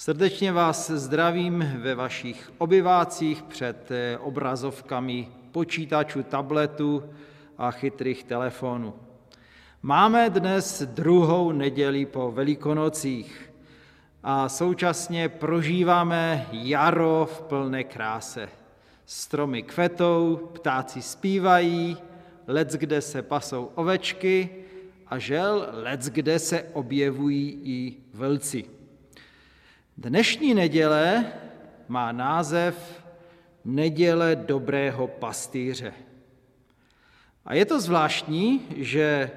Srdečně vás zdravím ve vašich obyvácích před obrazovkami počítačů, tabletů a chytrých telefonů. Máme dnes druhou neděli po Velikonocích a současně prožíváme jaro v plné kráse. Stromy kvetou, ptáci zpívají, lec kde se pasou ovečky a žel lec kde se objevují i vlci. Dnešní neděle má název Neděle dobrého pastýře. A je to zvláštní, že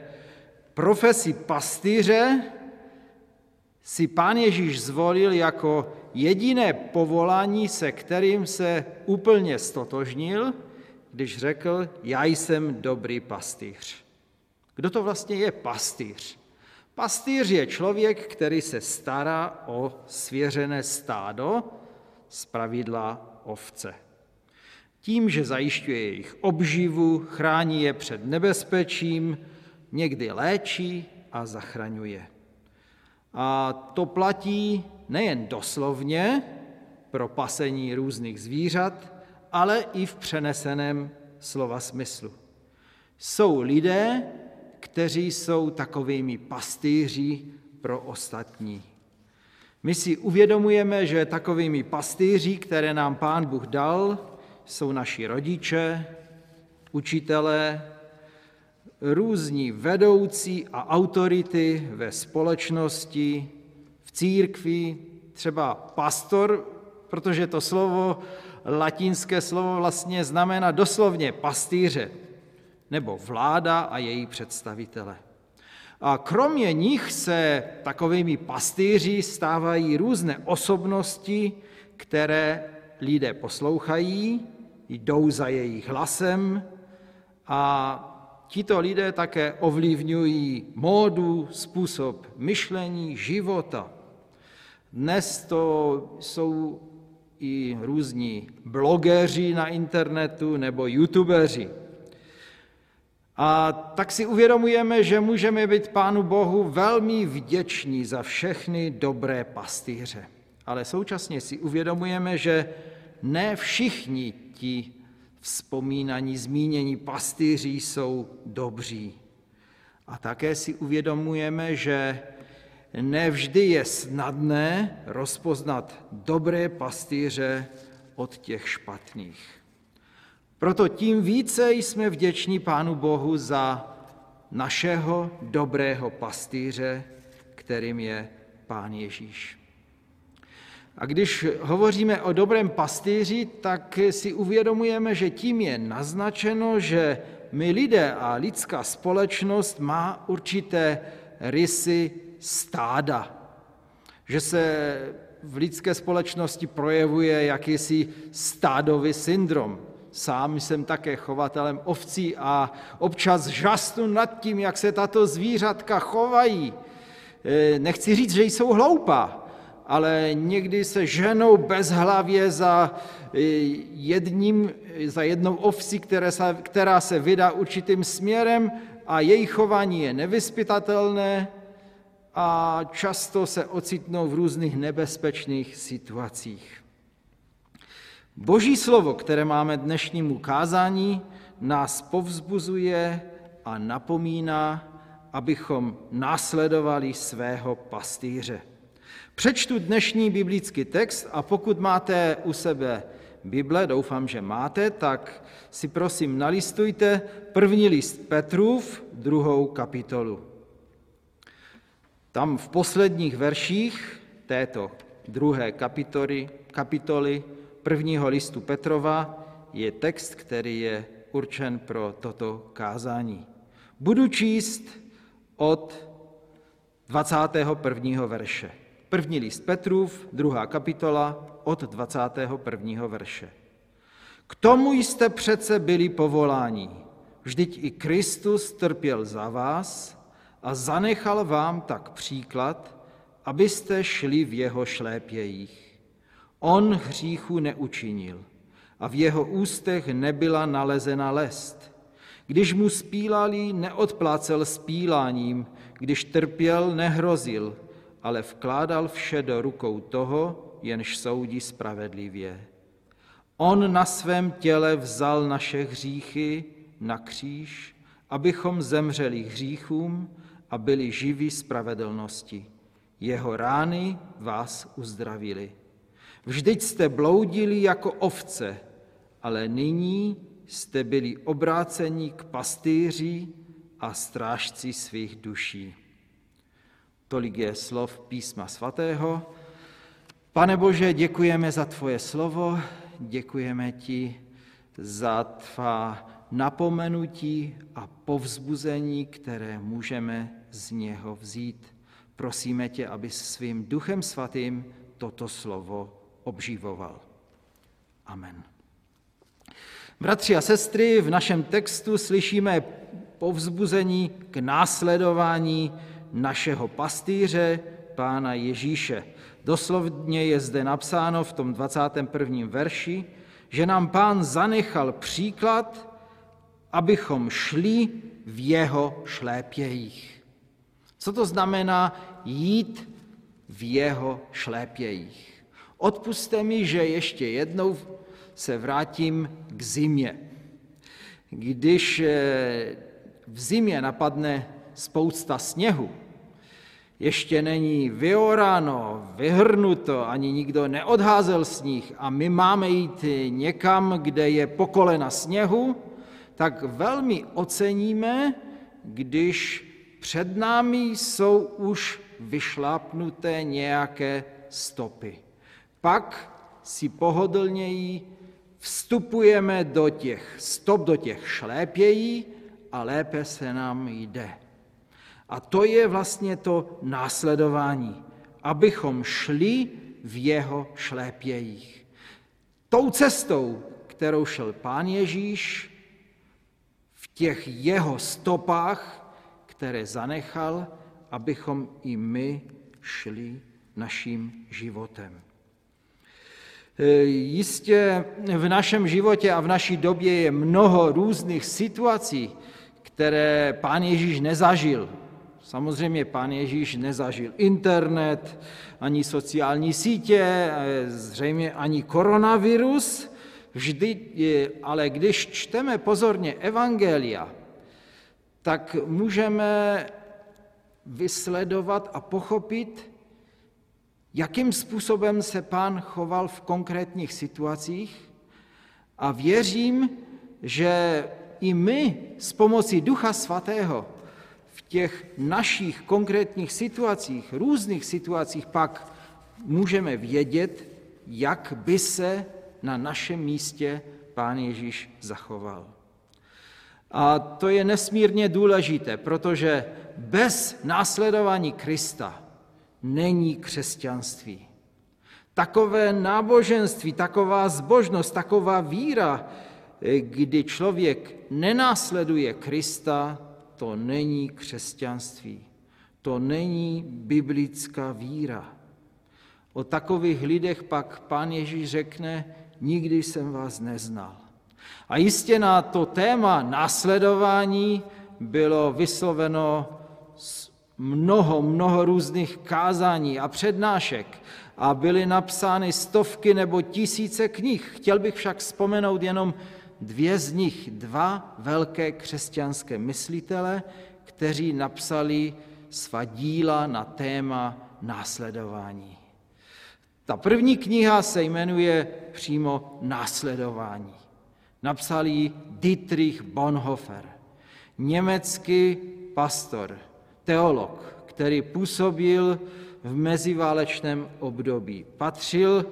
profesi pastýře si pán Ježíš zvolil jako jediné povolání, se kterým se úplně stotožnil, když řekl, já jsem dobrý pastýř. Kdo to vlastně je pastýř? Pastýř je člověk, který se stará o svěřené stádo, z pravidla ovce. Tím, že zajišťuje jejich obživu, chrání je před nebezpečím, někdy léčí a zachraňuje. A to platí nejen doslovně pro pasení různých zvířat, ale i v přeneseném slova smyslu. Jsou lidé, kteří jsou takovými pastýři pro ostatní. My si uvědomujeme, že takovými pastýři, které nám Pán Bůh dal, jsou naši rodiče, učitelé, různí vedoucí a autority ve společnosti, v církvi, třeba pastor, protože to slovo, latinské slovo vlastně znamená doslovně pastýře, nebo vláda a její představitele. A kromě nich se takovými pastýři stávají různé osobnosti, které lidé poslouchají, jdou za jejich hlasem a tito lidé také ovlivňují módu, způsob myšlení, života. Dnes to jsou i různí blogeři na internetu nebo youtubeři. A tak si uvědomujeme, že můžeme být Pánu Bohu velmi vděční za všechny dobré pastýře. Ale současně si uvědomujeme, že ne všichni ti vzpomínaní, zmínění pastýři jsou dobří. A také si uvědomujeme, že nevždy je snadné rozpoznat dobré pastýře od těch špatných. Proto tím více jsme vděční Pánu Bohu za našeho dobrého pastýře, kterým je Pán Ježíš. A když hovoříme o dobrém pastýři, tak si uvědomujeme, že tím je naznačeno, že my lidé a lidská společnost má určité rysy stáda. Že se v lidské společnosti projevuje jakýsi stádový syndrom. Sám jsem také chovatelem ovcí a občas žasnu nad tím, jak se tato zvířatka chovají. E, nechci říct, že jsou hloupá, ale někdy se ženou bezhlavě za e, jedním, za jednou ovcí, která se, která se vydá určitým směrem a její chování je nevyspytatelné a často se ocitnou v různých nebezpečných situacích. Boží slovo, které máme dnešnímu kázání, nás povzbuzuje a napomíná, abychom následovali svého pastýře. Přečtu dnešní biblický text a pokud máte u sebe Bible, doufám, že máte, tak si prosím nalistujte první list Petrův, druhou kapitolu. Tam v posledních verších této druhé kapitoly, kapitoly prvního listu Petrova je text, který je určen pro toto kázání. Budu číst od 21. verše. První list Petrův, druhá kapitola, od 21. verše. K tomu jste přece byli povoláni. Vždyť i Kristus trpěl za vás a zanechal vám tak příklad, abyste šli v jeho šlépějích. On hříchu neučinil a v jeho ústech nebyla nalezena lest. Když mu spílali, neodplácel spíláním, když trpěl, nehrozil, ale vkládal vše do rukou toho, jenž soudí spravedlivě. On na svém těle vzal naše hříchy na kříž, abychom zemřeli hříchům a byli živí spravedlnosti. Jeho rány vás uzdravili. Vždyť jste bloudili jako ovce, ale nyní jste byli obráceni k pastýři a strážci svých duší. Tolik je slov písma svatého. Pane Bože, děkujeme za tvoje slovo, děkujeme ti za tvá napomenutí a povzbuzení, které můžeme z něho vzít. Prosíme tě, aby svým duchem svatým toto slovo obživoval. Amen. Bratři a sestry, v našem textu slyšíme povzbuzení k následování našeho pastýře, pána Ježíše. Doslovně je zde napsáno v tom 21. verši, že nám pán zanechal příklad, abychom šli v jeho šlépějích. Co to znamená jít v jeho šlépějích? Odpuste mi, že ještě jednou se vrátím k zimě. Když eh, v zimě napadne spousta sněhu, ještě není vyoráno, vyhrnuto, ani nikdo neodházel sníh a my máme jít někam, kde je pokolena sněhu, tak velmi oceníme, když před námi jsou už vyšlápnuté nějaké stopy. Pak si pohodlněji vstupujeme do těch stop, do těch šlépějí a lépe se nám jde. A to je vlastně to následování, abychom šli v jeho šlépějích. Tou cestou, kterou šel pán Ježíš, v těch jeho stopách, které zanechal, abychom i my šli naším životem. E, jistě v našem životě a v naší době je mnoho různých situací, které pán Ježíš nezažil. Samozřejmě pán Ježíš nezažil internet, ani sociální sítě, e, zřejmě ani koronavirus, vždy, ale když čteme pozorně Evangelia, tak můžeme vysledovat a pochopit, jakým způsobem se pán choval v konkrétních situacích a věřím, že i my s pomocí Ducha Svatého v těch našich konkrétních situacích, různých situacích pak můžeme vědět, jak by se na našem místě pán Ježíš zachoval. A to je nesmírně důležité, protože bez následování Krista není křesťanství. Takové náboženství, taková zbožnost, taková víra, kdy člověk nenásleduje Krista, to není křesťanství. To není biblická víra. O takových lidech pak pán Ježíš řekne, nikdy jsem vás neznal. A jistě na to téma následování bylo vysloveno mnoho, mnoho různých kázání a přednášek a byly napsány stovky nebo tisíce knih. Chtěl bych však vzpomenout jenom dvě z nich, dva velké křesťanské myslitele, kteří napsali svá díla na téma následování. Ta první kniha se jmenuje přímo Následování. Napsal ji Dietrich Bonhoeffer, německý pastor, teolog, který působil v meziválečném období. Patřil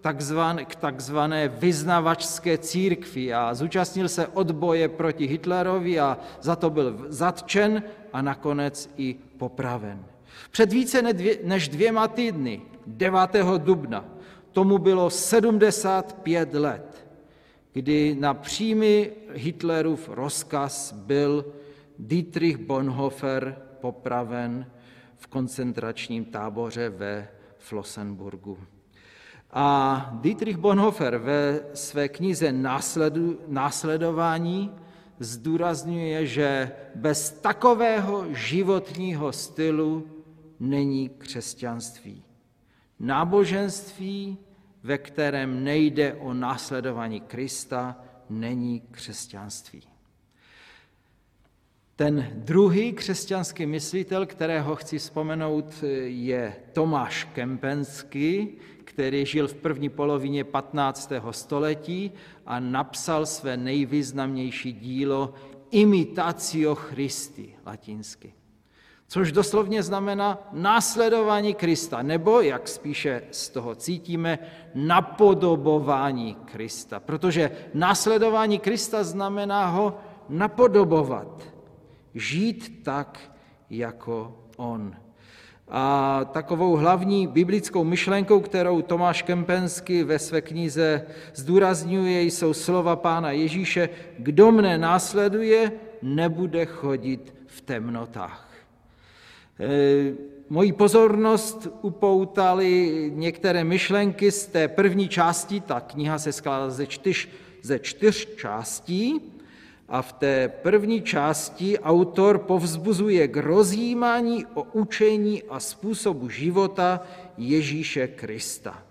takzvan, k takzvané vyznavačské církvi a zúčastnil se odboje proti Hitlerovi a za to byl zatčen a nakonec i popraven. Před více než dvěma týdny, 9. dubna, tomu bylo 75 let, kdy na přímý Hitlerův rozkaz byl Dietrich Bonhoeffer popraven v koncentračním táboře ve Flossenburgu. A Dietrich Bonhoeffer ve své knize Následu, Následování zdůrazňuje, že bez takového životního stylu není křesťanství. Náboženství, ve kterém nejde o následování Krista, není křesťanství. Ten druhý křesťanský myslitel, kterého chci vzpomenout, je Tomáš Kempenský, který žil v první polovině 15. století a napsal své nejvýznamnější dílo Imitatio Christi, latinsky. Což doslovně znamená následování Krista, nebo, jak spíše z toho cítíme, napodobování Krista. Protože následování Krista znamená ho napodobovat žít tak, jako on. A takovou hlavní biblickou myšlenkou, kterou Tomáš Kempenský ve své knize zdůrazňuje, jsou slova pána Ježíše, kdo mne následuje, nebude chodit v temnotách. E, moji pozornost upoutaly některé myšlenky z té první části, ta kniha se skládá ze čtyř, ze čtyř částí, a v té první části autor povzbuzuje k rozjímání o učení a způsobu života Ježíše Krista.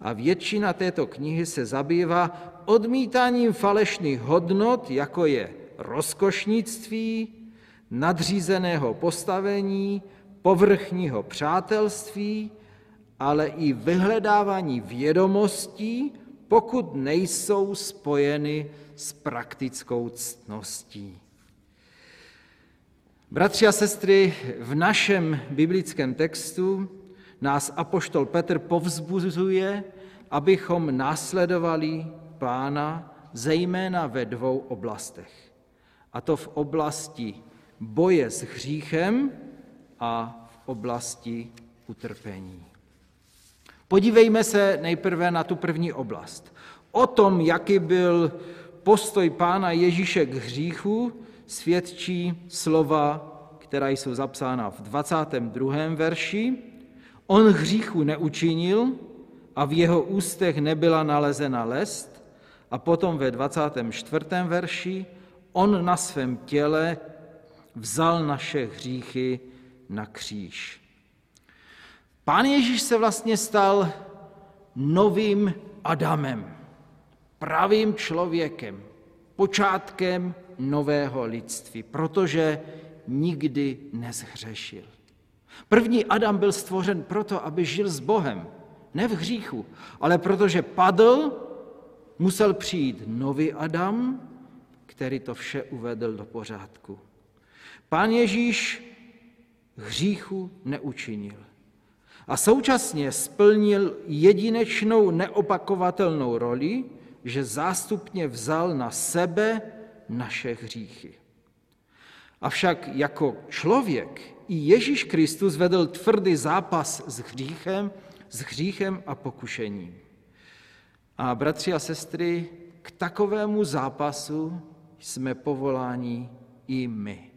A většina této knihy se zabývá odmítáním falešných hodnot, jako je rozkošnictví, nadřízeného postavení, povrchního přátelství, ale i vyhledávání vědomostí, pokud nejsou spojeny s praktickou ctností. Bratři a sestry, v našem biblickém textu nás apoštol Petr povzbuzuje, abychom následovali pána zejména ve dvou oblastech. A to v oblasti boje s hříchem a v oblasti utrpení. Podívejme se nejprve na tu první oblast. O tom, jaký byl postoj Pána Ježíše k hříchu svědčí slova, která jsou zapsána v 22. verši. On hříchu neučinil a v jeho ústech nebyla nalezena lest. A potom ve 24. verši on na svém těle vzal naše hříchy na kříž. Pán Ježíš se vlastně stal novým Adamem pravým člověkem, počátkem nového lidství, protože nikdy nezhřešil. První Adam byl stvořen proto, aby žil s Bohem, ne v hříchu, ale protože padl, musel přijít nový Adam, který to vše uvedl do pořádku. Pán Ježíš hříchu neučinil. A současně splnil jedinečnou neopakovatelnou roli, že zástupně vzal na sebe naše hříchy. Avšak jako člověk i Ježíš Kristus vedl tvrdý zápas s hříchem, s hříchem a pokušením. A bratři a sestry, k takovému zápasu jsme povoláni i my.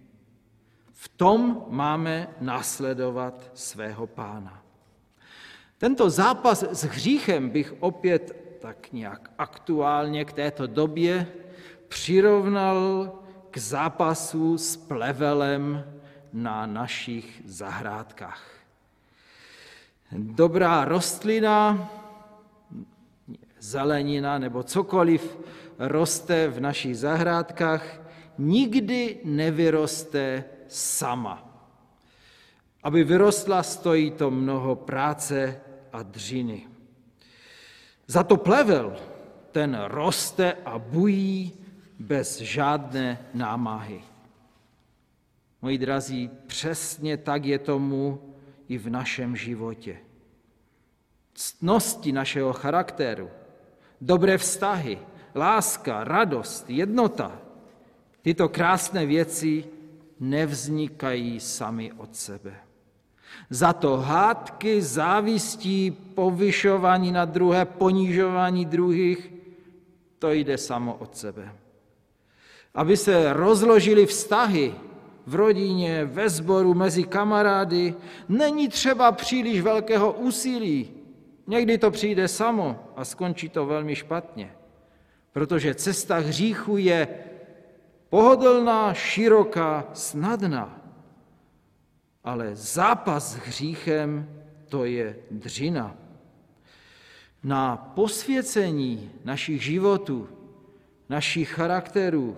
V tom máme následovat svého pána. Tento zápas s hříchem bych opět tak nějak aktuálně k této době přirovnal k zápasu s plevelem na našich zahrádkách. Dobrá rostlina, zelenina nebo cokoliv roste v našich zahrádkách, nikdy nevyroste sama. Aby vyrostla, stojí to mnoho práce a dřiny. Za to plevel, ten roste a bují bez žádné námahy. Moji drazí, přesně tak je tomu i v našem životě. Ctnosti našeho charakteru, dobré vztahy, láska, radost, jednota, tyto krásné věci nevznikají sami od sebe. Za to hádky, závistí, povyšování na druhé, ponižování druhých, to jde samo od sebe. Aby se rozložili vztahy v rodině, ve sboru, mezi kamarády, není třeba příliš velkého úsilí. Někdy to přijde samo a skončí to velmi špatně, protože cesta hříchu je pohodlná, široká, snadná ale zápas s hříchem to je dřina. Na posvěcení našich životů, našich charakterů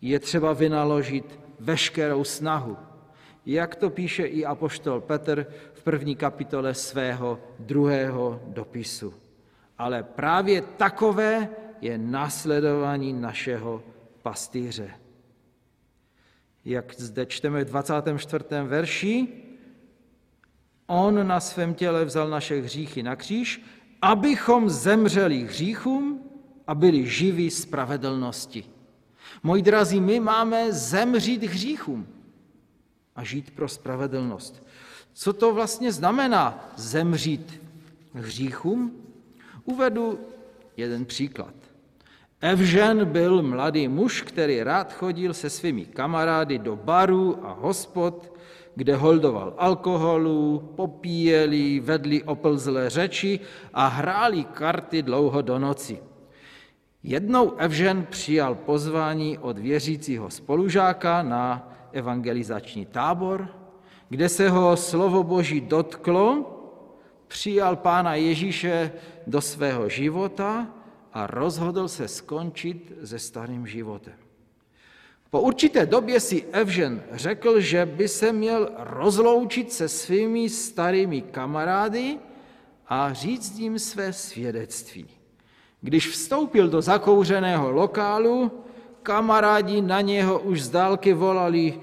je třeba vynaložit veškerou snahu. Jak to píše i apoštol Petr v první kapitole svého druhého dopisu. Ale právě takové je následování našeho pastýře. Jak zde čteme v 24. verši, on na svém těle vzal naše hříchy na kříž, abychom zemřeli hříchům a byli živí spravedlnosti. Moji drazí, my máme zemřít hříchům a žít pro spravedlnost. Co to vlastně znamená zemřít hříchům? Uvedu jeden příklad. Evžen byl mladý muž, který rád chodil se svými kamarády do barů a hospod, kde holdoval alkoholu, popíjeli, vedli oplzlé řeči a hráli karty dlouho do noci. Jednou Evžen přijal pozvání od věřícího spolužáka na evangelizační tábor, kde se ho slovo Boží dotklo, přijal pána Ježíše do svého života a rozhodl se skončit se starým životem. Po určité době si Evžen řekl, že by se měl rozloučit se svými starými kamarády a říct jim své svědectví. Když vstoupil do zakouřeného lokálu, kamarádi na něho už z dálky volali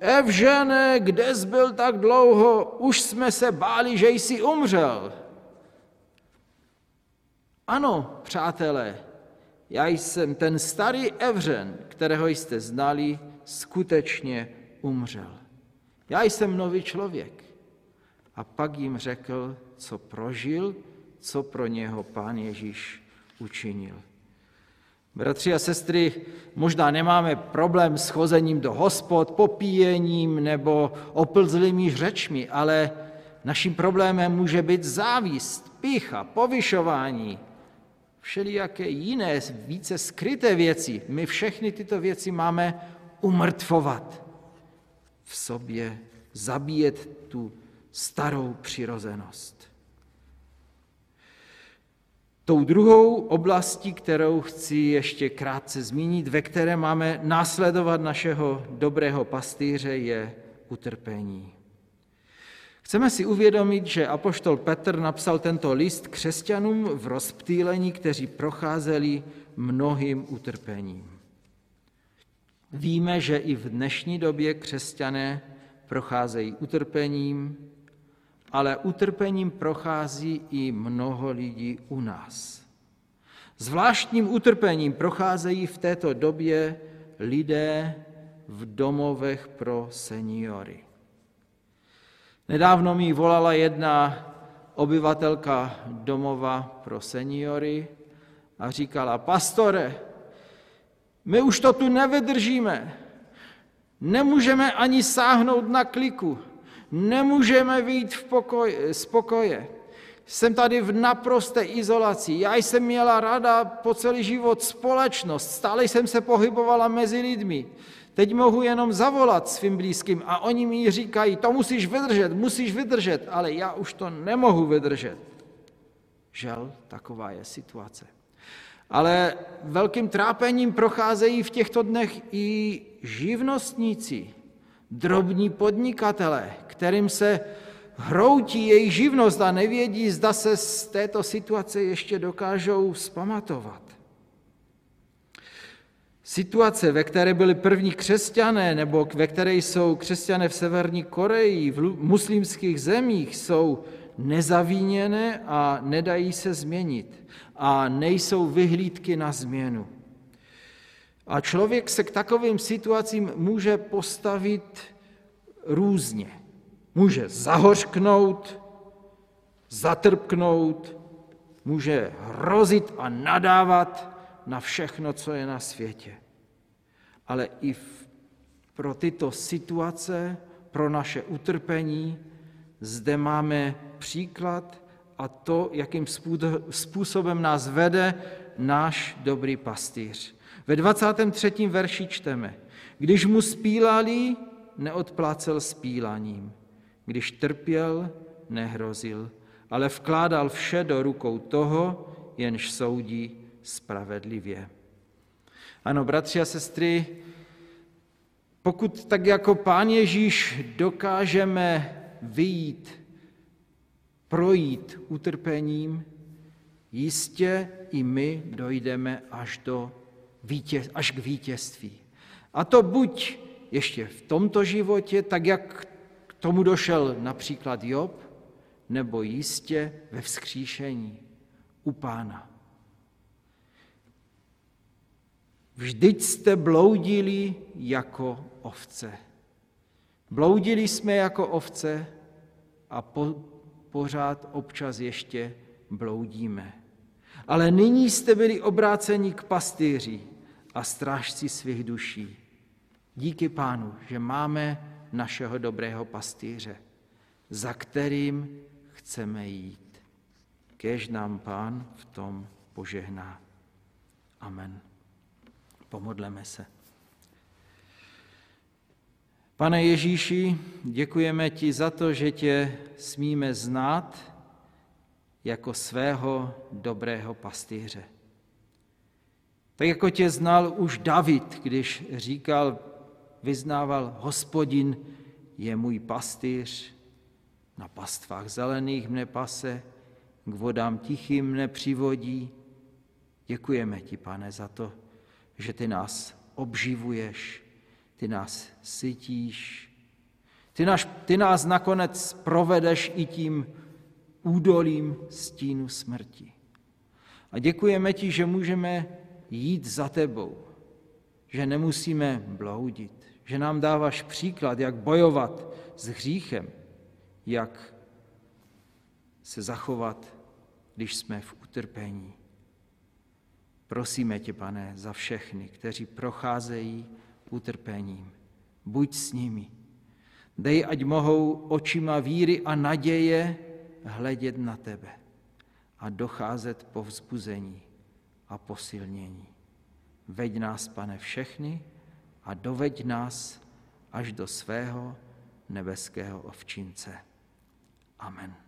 Evžene, kde jsi byl tak dlouho, už jsme se báli, že jsi umřel. Ano, přátelé, já jsem ten starý Evřen, kterého jste znali, skutečně umřel. Já jsem nový člověk. A pak jim řekl, co prožil, co pro něho pán Ježíš učinil. Bratři a sestry, možná nemáme problém s chozením do hospod, popíjením nebo oplzlými řečmi, ale naším problémem může být závist, pícha, povyšování, všelijaké jiné, více skryté věci. My všechny tyto věci máme umrtvovat v sobě, zabíjet tu starou přirozenost. Tou druhou oblastí, kterou chci ještě krátce zmínit, ve které máme následovat našeho dobrého pastýře, je utrpení. Chceme si uvědomit, že apoštol Petr napsal tento list křesťanům v rozptýlení, kteří procházeli mnohým utrpením. Víme, že i v dnešní době křesťané procházejí utrpením, ale utrpením prochází i mnoho lidí u nás. Zvláštním utrpením procházejí v této době lidé v domovech pro seniory. Nedávno mi volala jedna obyvatelka domova pro seniory a říkala, pastore, my už to tu nevydržíme, nemůžeme ani sáhnout na kliku, Nemůžeme vyjít v pokoj, z pokoje. Jsem tady v naprosté izolaci. Já jsem měla rada po celý život společnost. Stále jsem se pohybovala mezi lidmi. Teď mohu jenom zavolat svým blízkým a oni mi říkají, to musíš vydržet, musíš vydržet, ale já už to nemohu vydržet. Žel, taková je situace. Ale velkým trápením procházejí v těchto dnech i živnostníci, drobní podnikatelé, kterým se hroutí jejich živnost a nevědí, zda se z této situace ještě dokážou spamatovat. Situace, ve které byli první křesťané, nebo ve které jsou křesťané v Severní Koreji, v muslimských zemích, jsou nezavíněné a nedají se změnit a nejsou vyhlídky na změnu. A člověk se k takovým situacím může postavit různě. Může zahořknout, zatrpknout, může hrozit a nadávat na všechno, co je na světě. Ale i v, pro tyto situace, pro naše utrpení, zde máme příklad a to, jakým způsobem nás vede náš dobrý pastýř. Ve 23. verši čteme, když mu spílali, neodplácel spílaním. Když trpěl, nehrozil, ale vkládal vše do rukou toho, jenž soudí spravedlivě. Ano, bratři a sestry, pokud tak jako Pán Ježíš dokážeme vyjít, projít utrpením, jistě i my dojdeme až, do vítěz, až k vítězství. A to buď ještě v tomto životě, tak jak k tomu došel například Job, nebo jistě ve vzkříšení u Pána. Vždyť jste bloudili jako ovce. Bloudili jsme jako ovce a po, pořád občas ještě bloudíme. Ale nyní jste byli obráceni k pastýři a strážci svých duší. Díky pánu, že máme našeho dobrého pastýře, za kterým chceme jít. Kež nám pán v tom požehná. Amen. Pomodleme se. Pane Ježíši, děkujeme ti za to, že tě smíme znát jako svého dobrého pastýře. Tak jako tě znal už David, když říkal, vyznával, hospodin je můj pastýř, na pastvách zelených mne pase, k vodám tichým mne přivodí. Děkujeme ti, pane, za to, že ty nás obživuješ, ty nás sytíš, ty, nás, ty nás nakonec provedeš i tím údolím stínu smrti. A děkujeme ti, že můžeme jít za tebou, že nemusíme bloudit, že nám dáváš příklad, jak bojovat s hříchem, jak se zachovat, když jsme v utrpení. Prosíme tě, pane, za všechny, kteří procházejí utrpením. Buď s nimi. Dej, ať mohou očima víry a naděje hledět na tebe a docházet po vzbuzení a posilnění. Veď nás, pane, všechny a doveď nás až do svého nebeského ovčince. Amen.